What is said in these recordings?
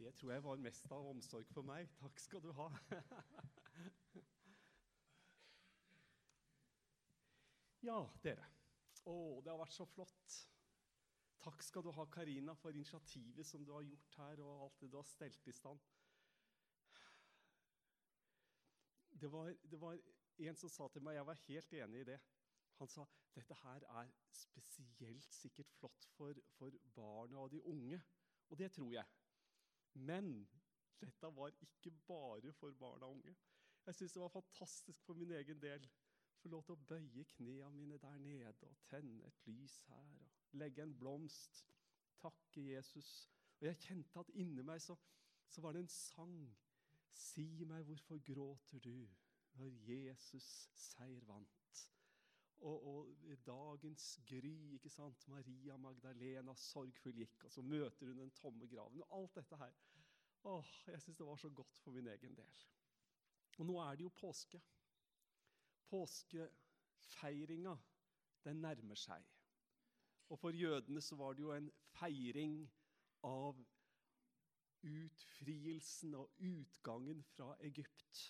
Det tror jeg var mest av omsorg for meg. Takk skal du ha. ja, dere. Å, det har vært så flott. Takk skal du ha, Karina, for initiativet som du har gjort her, og alt det du har stelt i stand. Det var, det var en som sa til meg, jeg var helt enig i det. Han sa dette her er spesielt sikkert flott for, for barna og de unge. Og det tror jeg. Men dette var ikke bare for barn og unge. Jeg syns det var fantastisk for min egen del. Få lov til å bøye knærne mine der nede og tenne et lys her. og Legge en blomst. Takke Jesus. Og jeg kjente at inni meg så, så var det en sang. Si meg, hvorfor gråter du når Jesus seier vant? Og, og, dagens gry, ikke sant? Maria Magdalena sorgfull gikk, og så møter hun den tomme graven. og alt dette her. Åh, Jeg syns det var så godt for min egen del. Og nå er det jo påske. Påskefeiringa, den nærmer seg. Og for jødene så var det jo en feiring av utfrielsen og utgangen fra Egypt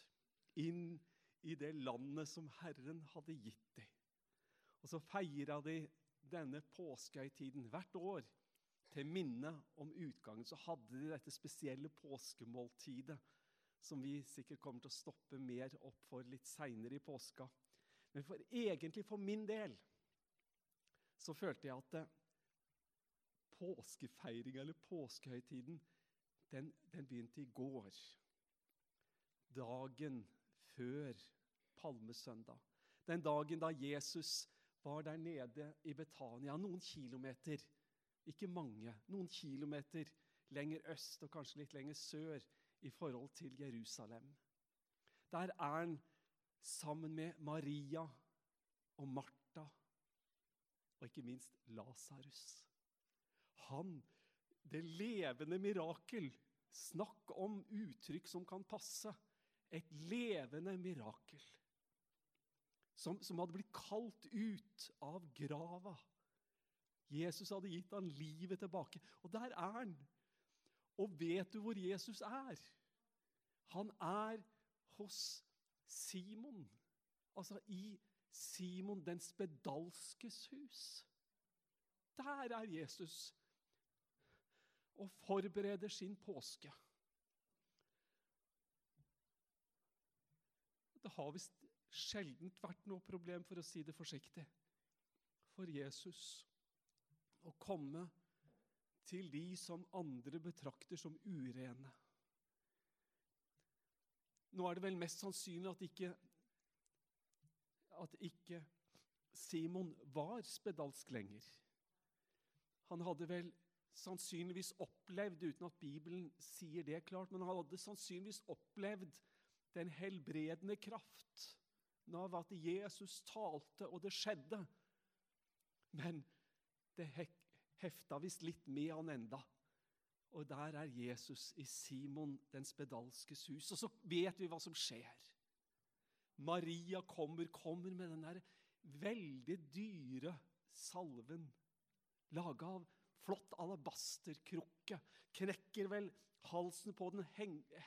inn i det landet som Herren hadde gitt dem. Og så feira de denne påskehøytiden hvert år. Til minne om utgangen så hadde de dette spesielle påskemåltidet, som vi sikkert kommer til å stoppe mer opp for litt seinere i påska. Men for, egentlig for min del så følte jeg at eh, påskefeiringa, eller påskehøytiden, den, den begynte i går. Dagen før palmesøndag. Den dagen da Jesus var der nede i Betania, noen kilometer, ikke mange, noen kilometer lenger øst og kanskje litt lenger sør i forhold til Jerusalem. Der er han sammen med Maria og Martha og ikke minst Lasarus. Han, det levende mirakel. Snakk om uttrykk som kan passe. Et levende mirakel som, som hadde blitt kalt ut av grava. Jesus hadde gitt han livet tilbake. Og der er han. Og vet du hvor Jesus er? Han er hos Simon. Altså i Simon den spedalskes hus. Der er Jesus og forbereder sin påske. Det har visst sjelden vært noe problem, for å si det forsiktig, for Jesus å komme til de som andre betrakter som urene. Nå er det vel mest sannsynlig at ikke, at ikke Simon var spedalsk lenger. Han hadde vel sannsynligvis opplevd, uten at Bibelen sier det klart, men han hadde sannsynligvis opplevd den helbredende kraft av at Jesus talte, og det skjedde. Men det hefta visst litt med han enda. Og der er Jesus i Simon den spedalskes hus. Og så vet vi hva som skjer. Maria kommer, kommer med den der veldig dyre salven laga av flott alabasterkrukke. Knekker vel halsen på den,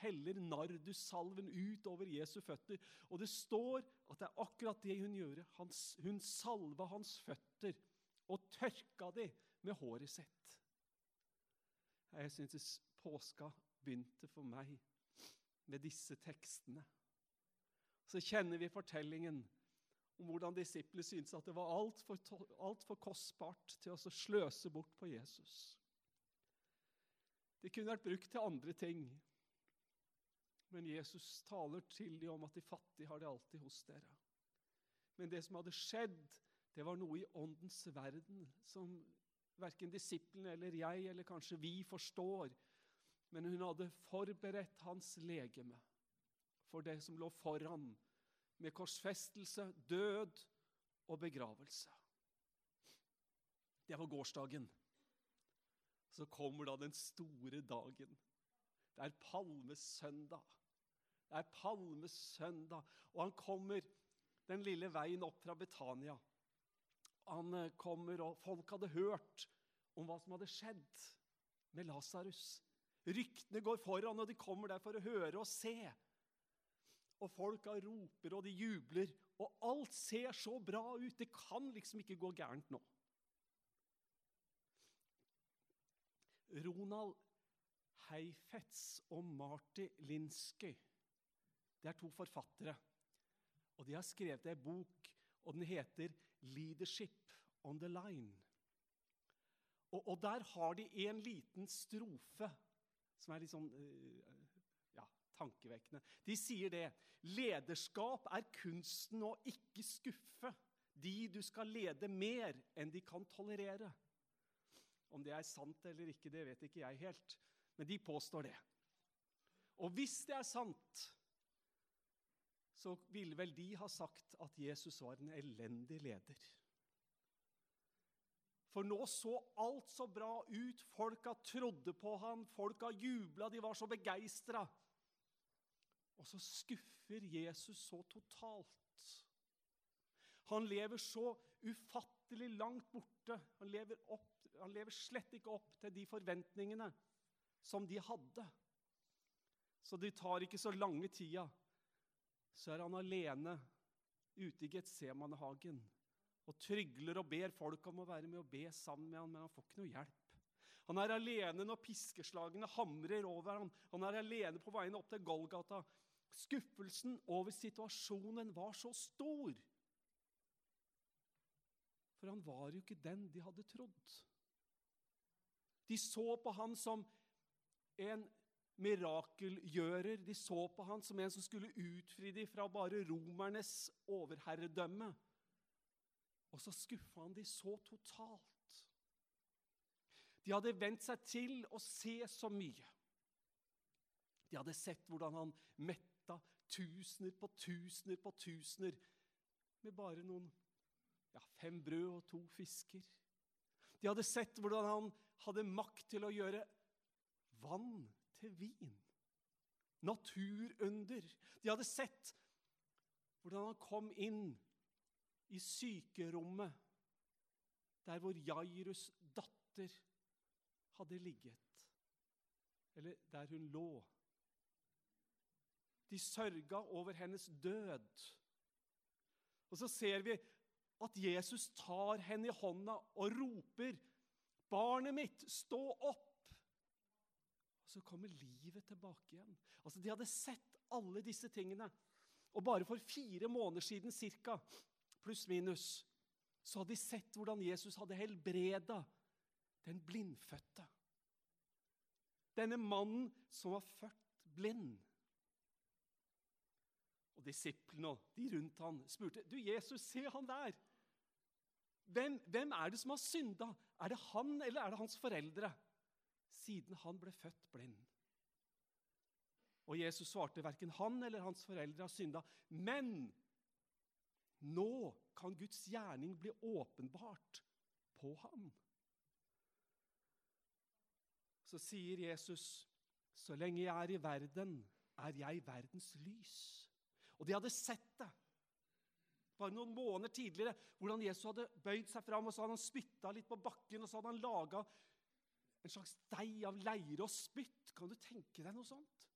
heller nardussalven ut over Jesu føtter. Og det står at det er akkurat det hun gjør. hun salva hans føtter og tørka de med håret sitt. Jeg syns påska begynte for meg med disse tekstene. Så kjenner vi fortellingen om hvordan disiplene syntes at det var altfor alt for kostbart til å sløse bort på Jesus. Det kunne vært brukt til andre ting. Men Jesus taler til dem om at de fattige har det alltid hos dere. Men det som hadde skjedd, det var noe i åndens verden som verken disiplene eller jeg eller kanskje vi forstår. Men hun hadde forberedt hans legeme for det som lå foran, med korsfestelse, død og begravelse. Det var gårsdagen så kommer da den store dagen. Det er palmesøndag. Det er palmesøndag, og han kommer den lille veien opp fra Betania. Han eh, kommer, og Folk hadde hørt om hva som hadde skjedd med Lasarus. Ryktene går foran, og de kommer der for å høre og se. Og folka roper, og de jubler, og alt ser så bra ut. Det kan liksom ikke gå gærent nå. Ronald Heifetz og Marty Linsky det er to forfattere. Og De har skrevet ei bok, og den heter 'Leadership on the Line'. Og, og Der har de en liten strofe som er litt sånn ja, tankevekkende. De sier det. Lederskap er kunsten å ikke skuffe de du skal lede mer enn de kan tolerere. Om det er sant eller ikke, det vet ikke jeg helt, men de påstår det. Og hvis det er sant, så ville vel de ha sagt at Jesus var en elendig leder. For nå så alt så bra ut. Folka trodde på han, folka jubla, de var så begeistra. Og så skuffer Jesus så totalt. Han lever så ufattelig langt borte. Han lever, opp, han lever slett ikke opp til de forventningene som de hadde. Så det tar ikke så lange tida så er han alene ute i Getsemanehagen og trygler og ber folk om å være med og be sammen med han, men han får ikke noe hjelp. Han er alene når piskeslagene hamrer over ham. Han er alene på veien opp til Golgata. Skuffelsen over situasjonen var så stor. For han var jo ikke den de hadde trodd. De så på han som en mirakelgjører. De så på han som en som skulle utfri dem fra bare romernes overherredømme. Og så skuffa han dem så totalt. De hadde vent seg til å se så mye. De hadde sett hvordan han metta tusener på tusener på tusener med bare noen ja, fem brød og to fisker. De hadde sett hvordan han hadde makt til å gjøre vann til vin. Naturunder. De hadde sett hvordan han kom inn i sykerommet der hvor Jairus' datter hadde ligget. Eller der hun lå. De sørga over hennes død. Og så ser vi at Jesus tar henne i hånda og roper, 'Barnet mitt, stå opp!' Og så kommer livet tilbake igjen. Altså, De hadde sett alle disse tingene. Og bare for fire måneder siden cirka, pluss minus, så hadde de sett hvordan Jesus hadde helbreda den blindfødte. Denne mannen som var født blind. Og Disiplene og de rundt han spurte du Jesus, se han der. Hvem, hvem er det som har synda? Er det han eller er det hans foreldre? siden han ble født blind. Og Jesus svarte verken han eller hans foreldre har synda. Men nå kan Guds gjerning bli åpenbart på ham. Så sier Jesus, så lenge jeg er i verden, er jeg verdens lys. Og de hadde sett det bare noen måneder tidligere, hvordan Jesus hadde bøyd seg fram og så hadde han spytta litt på bakken og så hadde han laga en slags deig av leire og spytt. Kan du tenke deg noe sånt?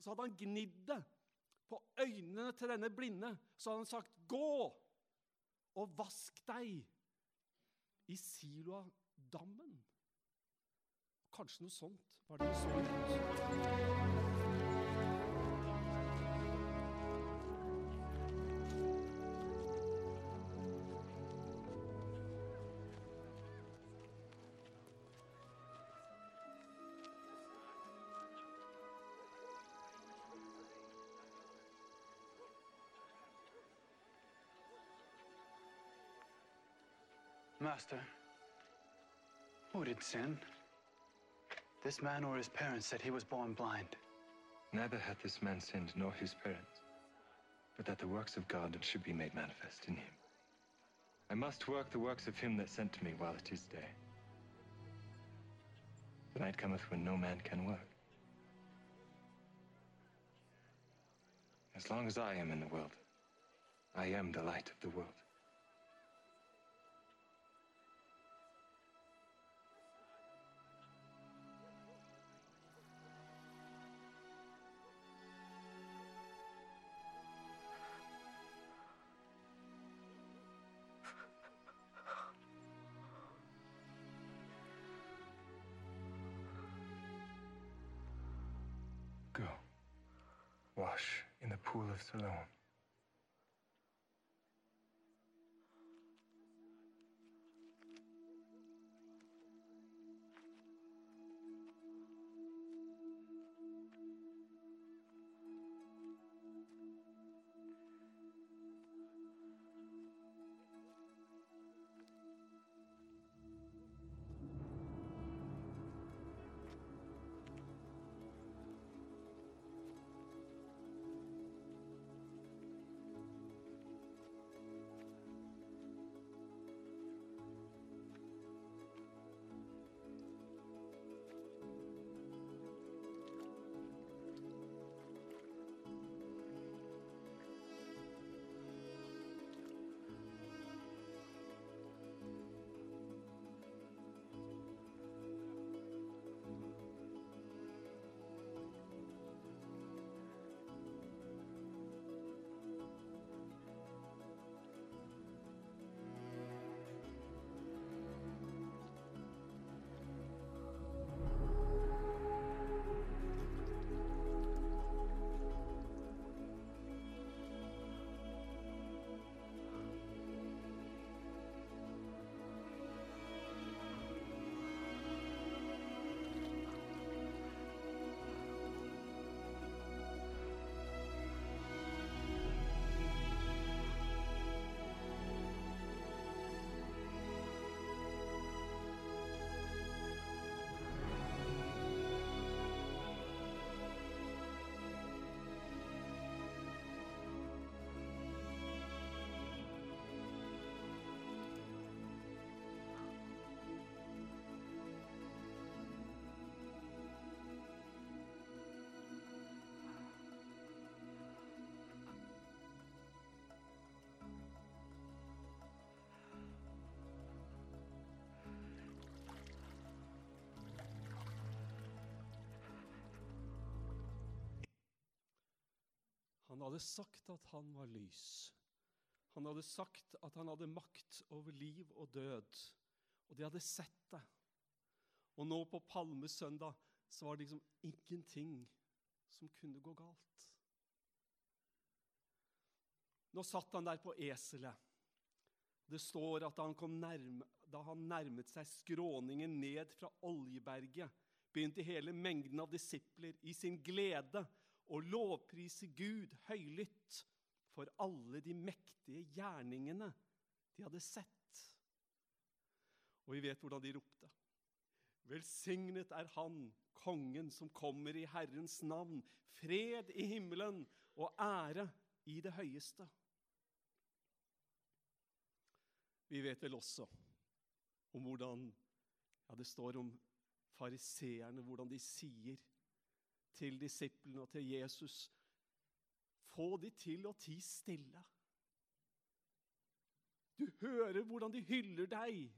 Så hadde han gnidd det på øynene til denne blinde. Så hadde han sagt, 'Gå og vask deg i Siloa-dammen'. Kanskje noe sånt var det det så. Master, who did sin? This man or his parents said he was born blind. Neither hath this man sinned nor his parents, but that the works of God should be made manifest in him. I must work the works of him that sent to me while it is day. The night cometh when no man can work. As long as I am in the world, I am the light of the world. Wash in the pool of Siloam. Han hadde sagt at han var lys. Han hadde sagt at han hadde makt over liv og død. Og de hadde sett det. Og nå på palmesøndag så var det liksom ingenting som kunne gå galt. Nå satt han der på eselet. Det står at han, nærme, da han nærmet seg skråningen ned fra Oljeberget, begynte hele mengden av disipler i sin glede å lovprise Gud høylytt for alle de mektige gjerningene de hadde sett. Og vi vet hvordan de ropte. Velsignet er Han, kongen som kommer i Herrens navn. Fred i himmelen og ære i det høyeste. Vi vet vel også om hvordan ja, det står om fariseerne, hvordan de sier til disiplene og til Jesus Få de til å tie stille. Du hører hvordan de hyller deg.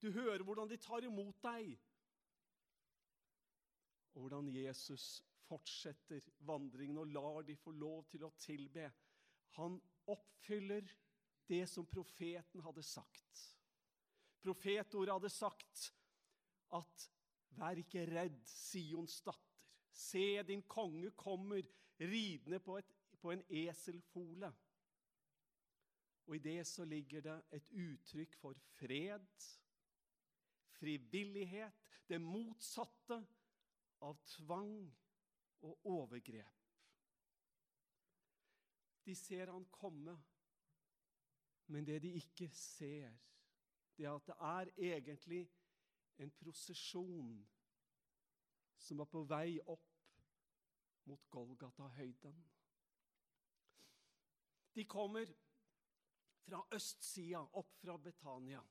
Du hører hvordan de tar imot deg. Og hvordan Jesus fortsetter vandringen og lar de få lov til å tilbe. Han oppfyller det som profeten hadde sagt. Profetordet hadde sagt at 'Vær ikke redd, Sions datter'. Se, din konge kommer ridende på, et, på en eselfole. Og i det så ligger det et uttrykk for fred, frivillighet, det motsatte av tvang og overgrep. De ser han komme, men det de ikke ser, det er at det er egentlig en prosesjon som var på vei opp mot Golgata-høyden. De kommer fra østsida, opp fra Betania.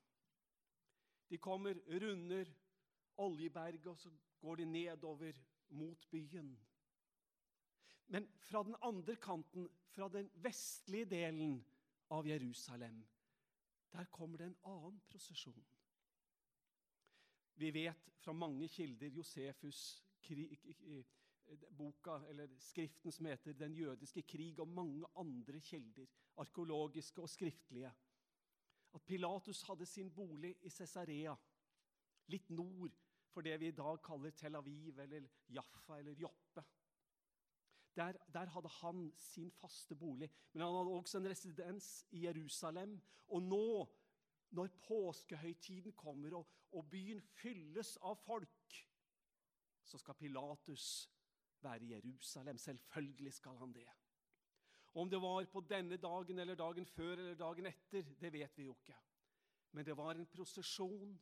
De kommer, runder Oljeberget, og så går de nedover mot byen. Men fra den andre kanten, fra den vestlige delen av Jerusalem, der kommer det en annen prosesjon. Vi vet fra mange kilder Josefus' boka, eller skriften som heter 'Den jødiske krig', og mange andre kilder, arkeologiske og skriftlige, at Pilatus hadde sin bolig i Cesarea, litt nord for det vi i dag kaller Tel Aviv eller Jaffa eller Joppe. Der, der, hadde han sin faste bolig. Men han hadde også en residens i Jerusalem. Og nå, når påskehøytiden kommer og, og byen fylles av folk, så skal Pilatus være i Jerusalem. Selvfølgelig skal han det. Om det var på denne dagen eller dagen før eller dagen etter, det vet vi jo ikke. Men det var en prosesjon.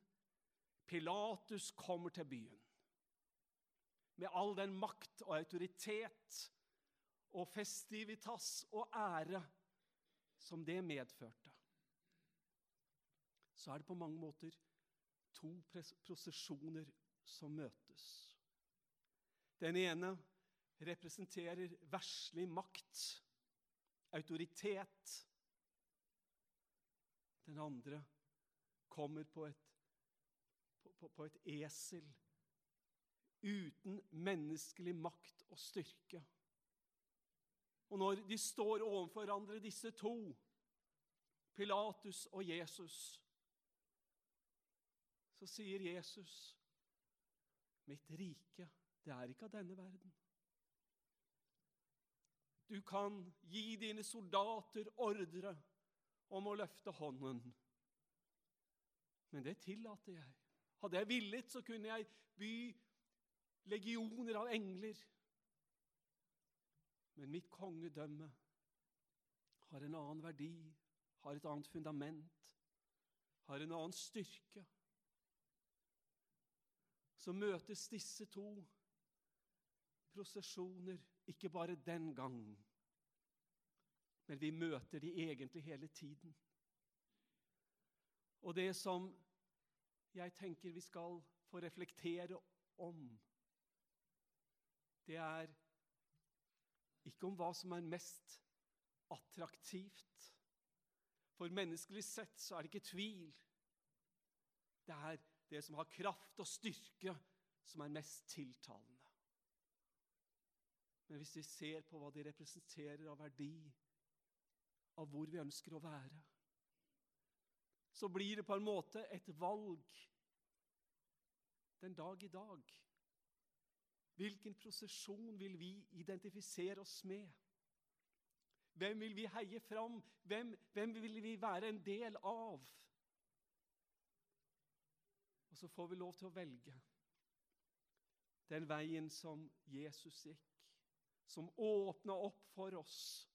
Pilatus kommer til byen med all den makt og autoritet og festivitas og ære som det medførte. Så er det på mange måter to prosesjoner som møtes. Den ene representerer verslig makt, autoritet. Den andre kommer på et, på, på et esel uten menneskelig makt og styrke. Og når de står overfor hverandre, disse to, Pilatus og Jesus, så sier Jesus, 'Mitt rike, det er ikke av denne verden.' Du kan gi dine soldater ordre om å løfte hånden. Men det tillater jeg. Hadde jeg villet, så kunne jeg by legioner av engler. Men mitt kongedømme har en annen verdi, har et annet fundament, har en annen styrke. Så møtes disse to prosesjoner ikke bare den gang, men vi møter de egentlig hele tiden. Og det som jeg tenker vi skal få reflektere om, det er ikke om hva som er mest attraktivt. For menneskelig sett så er det ikke tvil. Det er det som har kraft og styrke, som er mest tiltalende. Men hvis vi ser på hva de representerer av verdi, av hvor vi ønsker å være, så blir det på en måte et valg den dag i dag. Hvilken prosesjon vil vi identifisere oss med? Hvem vil vi heie fram? Hvem, hvem vil vi være en del av? Og så får vi lov til å velge den veien som Jesus gikk, som åpna opp for oss.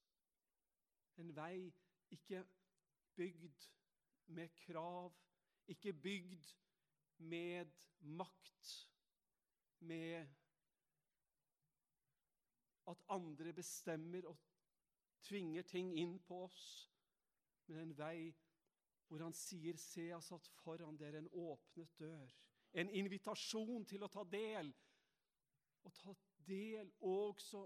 En vei ikke bygd med krav, ikke bygd med makt, med at andre bestemmer og tvinger ting inn på oss, men en vei hvor han sier, 'Se, jeg har satt foran dere en åpnet dør'. En invitasjon til å ta del, og ta del også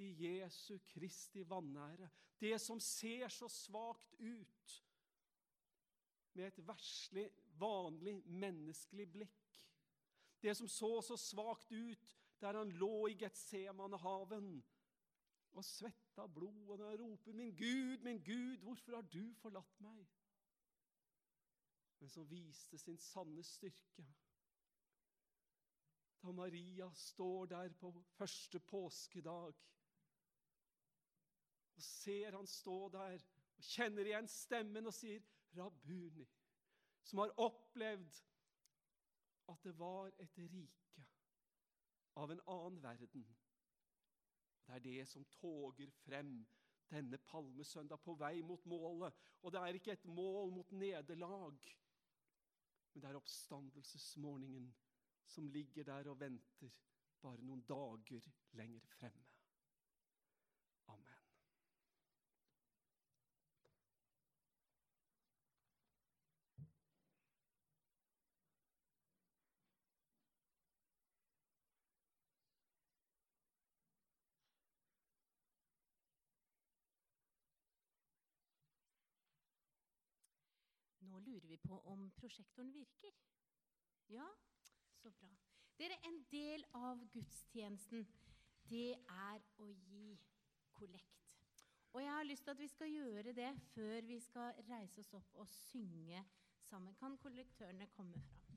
i Jesu Kristi vanære. Det som ser så svakt ut, med et verslig, vanlig, menneskelig blikk. Det som så så svakt ut der han lå i Getsemanehaven og svetta blod, og han roper 'Min Gud, min Gud, hvorfor har du forlatt meg?' Men som viste sin sanne styrke. Da Maria står der på første påskedag og ser han stå der og kjenner igjen stemmen og sier 'Rabuni', som har opplevd at det var et rike av en annen verden. Det er det som toger frem denne palmesøndag på vei mot målet. Og det er ikke et mål mot nederlag, men det er oppstandelsesmorgenen som ligger der og venter bare noen dager lenger fremme. Amen. Lurer vi på om prosjektoren virker. Ja, så bra. Dere, en del av gudstjenesten, det er å gi kollekt. Og jeg har lyst til at vi skal gjøre det før vi skal reise oss opp og synge sammen. Kan kollektørene komme fram?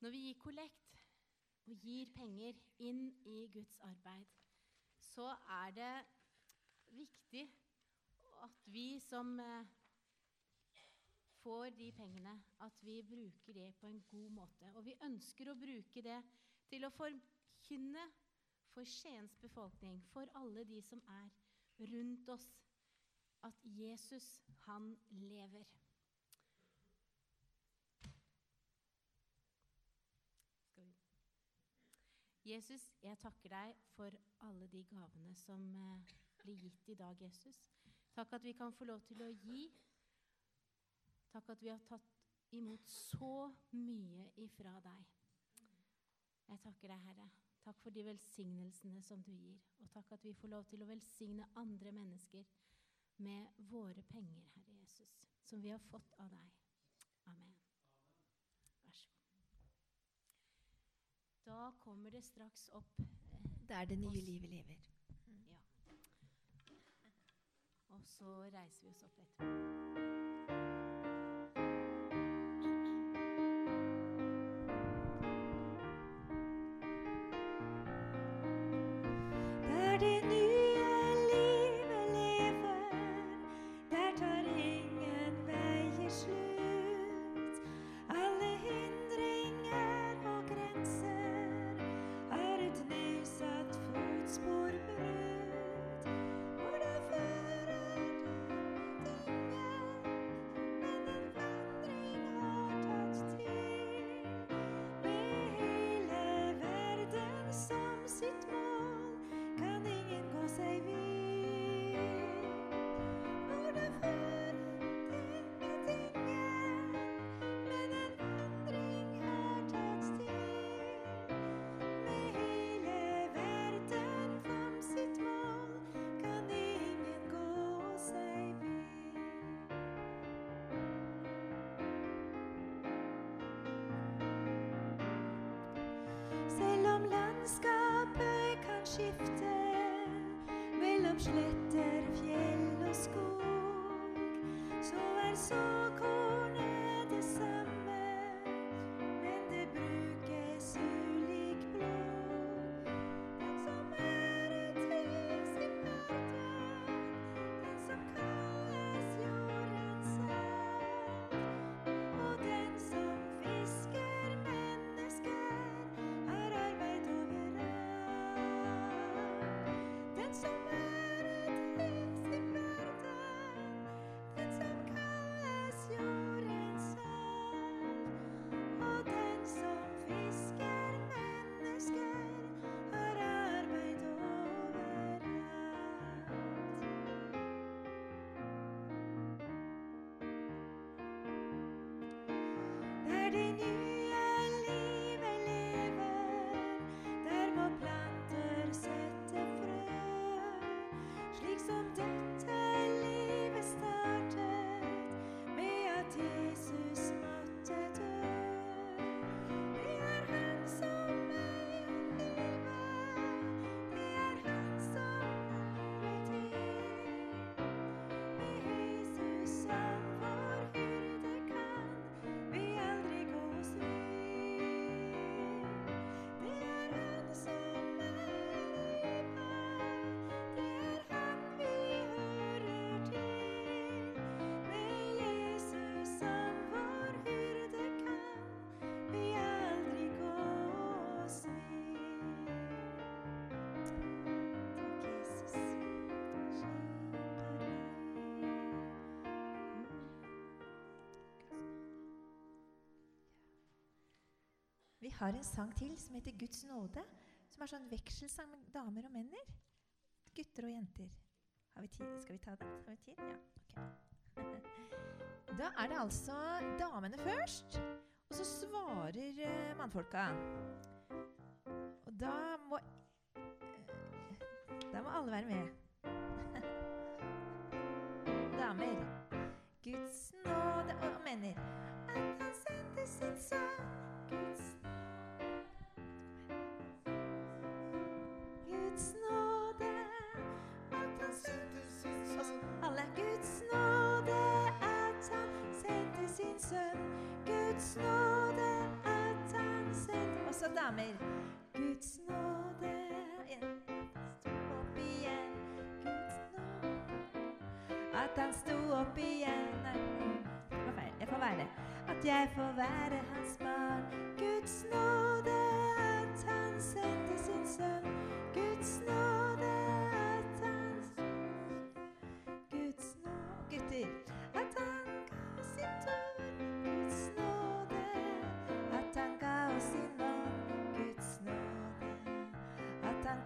Når vi gir kollekt og gir penger inn i Guds arbeid, så er det viktig at vi som eh, får de pengene, at vi bruker det på en god måte. Og vi ønsker å bruke det til å forkynne for Skiens befolkning, for alle de som er rundt oss, at Jesus, han lever. Skal vi Jesus, jeg takker deg for alle de gavene som eh, blir gitt i dag, Jesus. Takk at vi kan få lov til å gi. Takk at vi har tatt imot så mye ifra deg. Jeg takker deg, Herre. Takk for de velsignelsene som du gir. Og takk at vi får lov til å velsigne andre mennesker med våre penger, Herre Jesus, som vi har fått av deg. Amen. Vær så god. Da kommer det straks opp der Det er det nye livet lever. Ja. Og så reiser vi oss opp etterpå. Landskapet kan skifte mellom sletter, fjell og skog, så er såkornet som dette livet startet, med at Jesus har en sang til som heter Guds nåde, som er sånn vekselsang med damer og menner. Gutter og jenter. Har vi tid? Skal vi ta den? Har vi tid? Ja. ok. Da er det altså damene først, og så svarer uh, mannfolka. Og da må uh, Da må alle være med. Damer. Guds nåde og menner. At han sendte sin sønn. damer. Guds nåde Stå opp igjen, Guds nåde At han sto opp igjen Nei, mm, jeg får være At jeg får være hans barn. Guds nåde at han sendte sin sønn. Guds nåde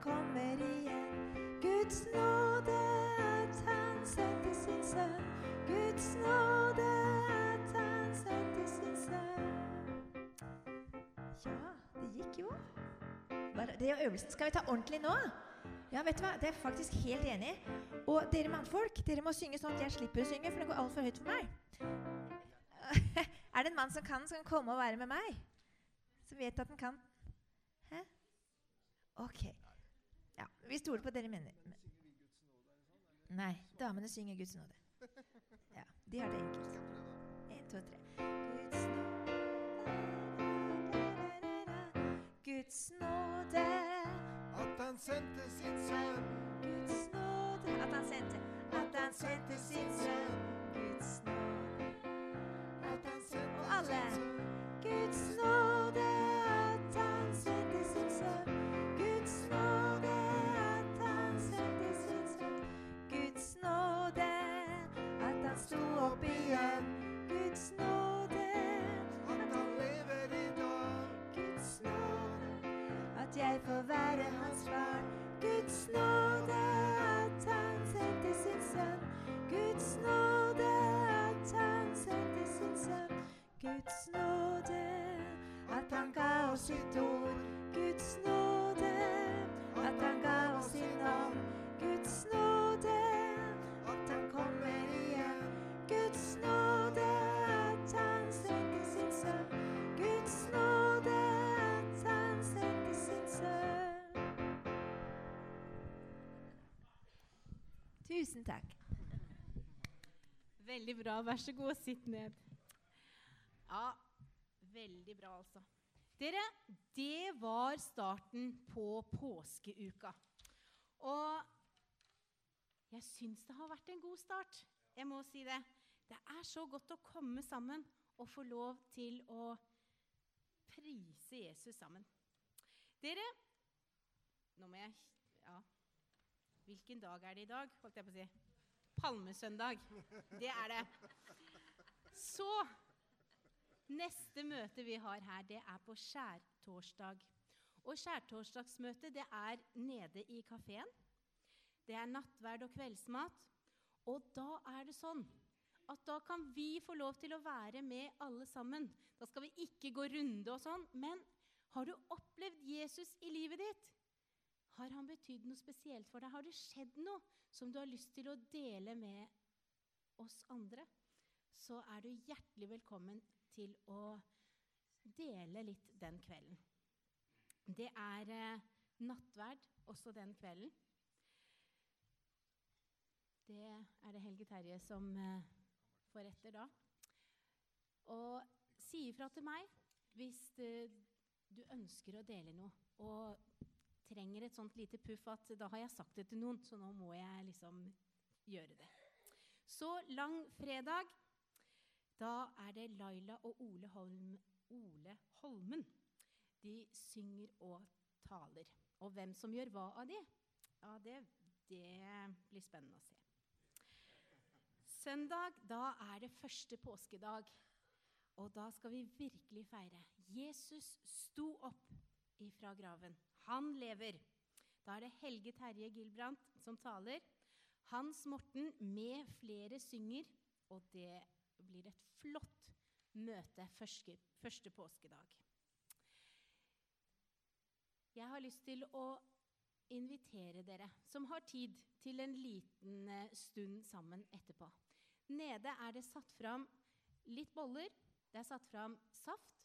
kommer igjen. Guds nåde, at han sendte sin sønn. Guds nåde, at han sendte sin sønn. Ja, det gikk jo. Det er øvelsen. Skal vi ta ordentlig nå? Ja, vet du hva? Det er faktisk helt enig. Og dere mannfolk, dere må synge sånn at jeg slipper å synge, for det går altfor høyt for meg. er det en mann som kan, som kan komme og være med meg? Som vet at han kan? Hæ? Ok. Vi stoler på dere mener. Nei, damene synger Guds nåde. Ja, de har det enkelt. En, to, tre. Guds nåde Guds nåde At han sendte sin sønn. Guds nåde At han sendte At han sendte sin sønn Guds nåde får være hans barn. Guds nåde, at han sendte sin sønn. Guds nåde, at han sendte sin sønn. Guds nåde, at han ga oss sitt ord. Tusen takk. Veldig bra. Vær så god, sitt ned. Ja, veldig bra, altså. Dere, det var starten på påskeuka. Og jeg syns det har vært en god start. Jeg må si det. Det er så godt å komme sammen og få lov til å prise Jesus sammen. Dere, nå må jeg Ja. Hvilken dag er det i dag? holdt jeg på å si. Palmesøndag. Det er det. Så Neste møte vi har her, det er på skjærtorsdag. Og skjærtorsdagsmøtet det er nede i kafeen. Det er nattverd og kveldsmat. Og da er det sånn at da kan vi få lov til å være med alle sammen. Da skal vi ikke gå runde og sånn. Men har du opplevd Jesus i livet ditt? Har han betydd noe spesielt for deg? Har det skjedd noe som du har lyst til å dele med oss andre? Så er du hjertelig velkommen til å dele litt den kvelden. Det er eh, nattverd også den kvelden. Det er det Helge Terje som eh, får etter da. Og si ifra til meg hvis eh, du ønsker å dele noe og trenger et sånt lite puff at da har jeg sagt det til noen, så nå må jeg liksom gjøre det. Så lang fredag. da er det Laila og Ole, Holm, Ole Holmen. De synger og taler. Og hvem som gjør hva av de, ja, det, det blir spennende å se. Søndag, da er det første påskedag. Og da skal vi virkelig feire. Jesus sto opp ifra graven. Han lever. Da er det Helge Terje Gilbrandt som taler. Hans Morten med flere synger, og det blir et flott møte første, første påskedag. Jeg har lyst til å invitere dere som har tid, til en liten eh, stund sammen etterpå. Nede er det satt fram litt boller. Det er satt fram saft,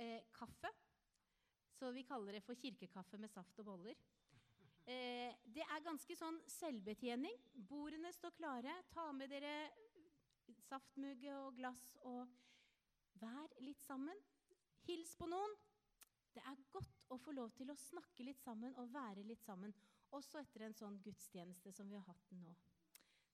eh, kaffe. Så vi kaller det for kirkekaffe med saft og boller. Eh, det er ganske sånn selvbetjening. Bordene står klare. Ta med dere saftmugge og glass og vær litt sammen. Hils på noen. Det er godt å få lov til å snakke litt sammen og være litt sammen, også etter en sånn gudstjeneste som vi har hatt nå.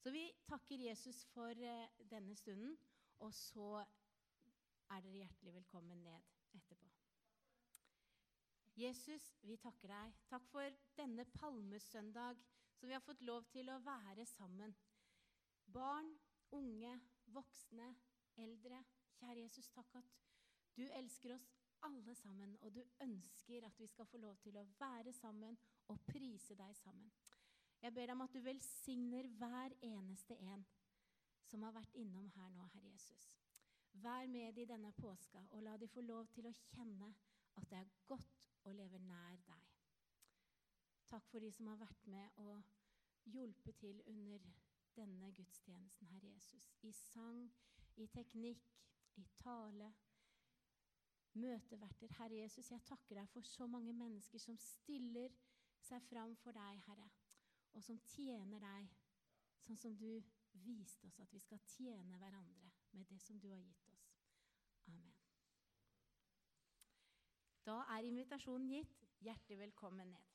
Så vi takker Jesus for eh, denne stunden, og så er dere hjertelig velkommen ned etterpå. Jesus, vi takker deg. Takk for denne palmesøndag som vi har fått lov til å være sammen. Barn, unge, voksne, eldre. Kjære Jesus, takk at du elsker oss alle sammen, og du ønsker at vi skal få lov til å være sammen og prise deg sammen. Jeg ber deg om at du velsigner hver eneste en som har vært innom her nå, Herre Jesus. Vær med de denne påska, og la de få lov til å kjenne at det er godt å leve nær deg. Takk for de som har vært med og hjulpet til under denne gudstjenesten, Herre Jesus. I sang, i teknikk, i tale. Møteverter. Herre Jesus, jeg takker deg for så mange mennesker som stiller seg fram for deg, Herre, og som tjener deg sånn som du viste oss at vi skal tjene hverandre med det som du har gitt oss. Amen. Da er invitasjonen gitt. Hjertelig velkommen ned.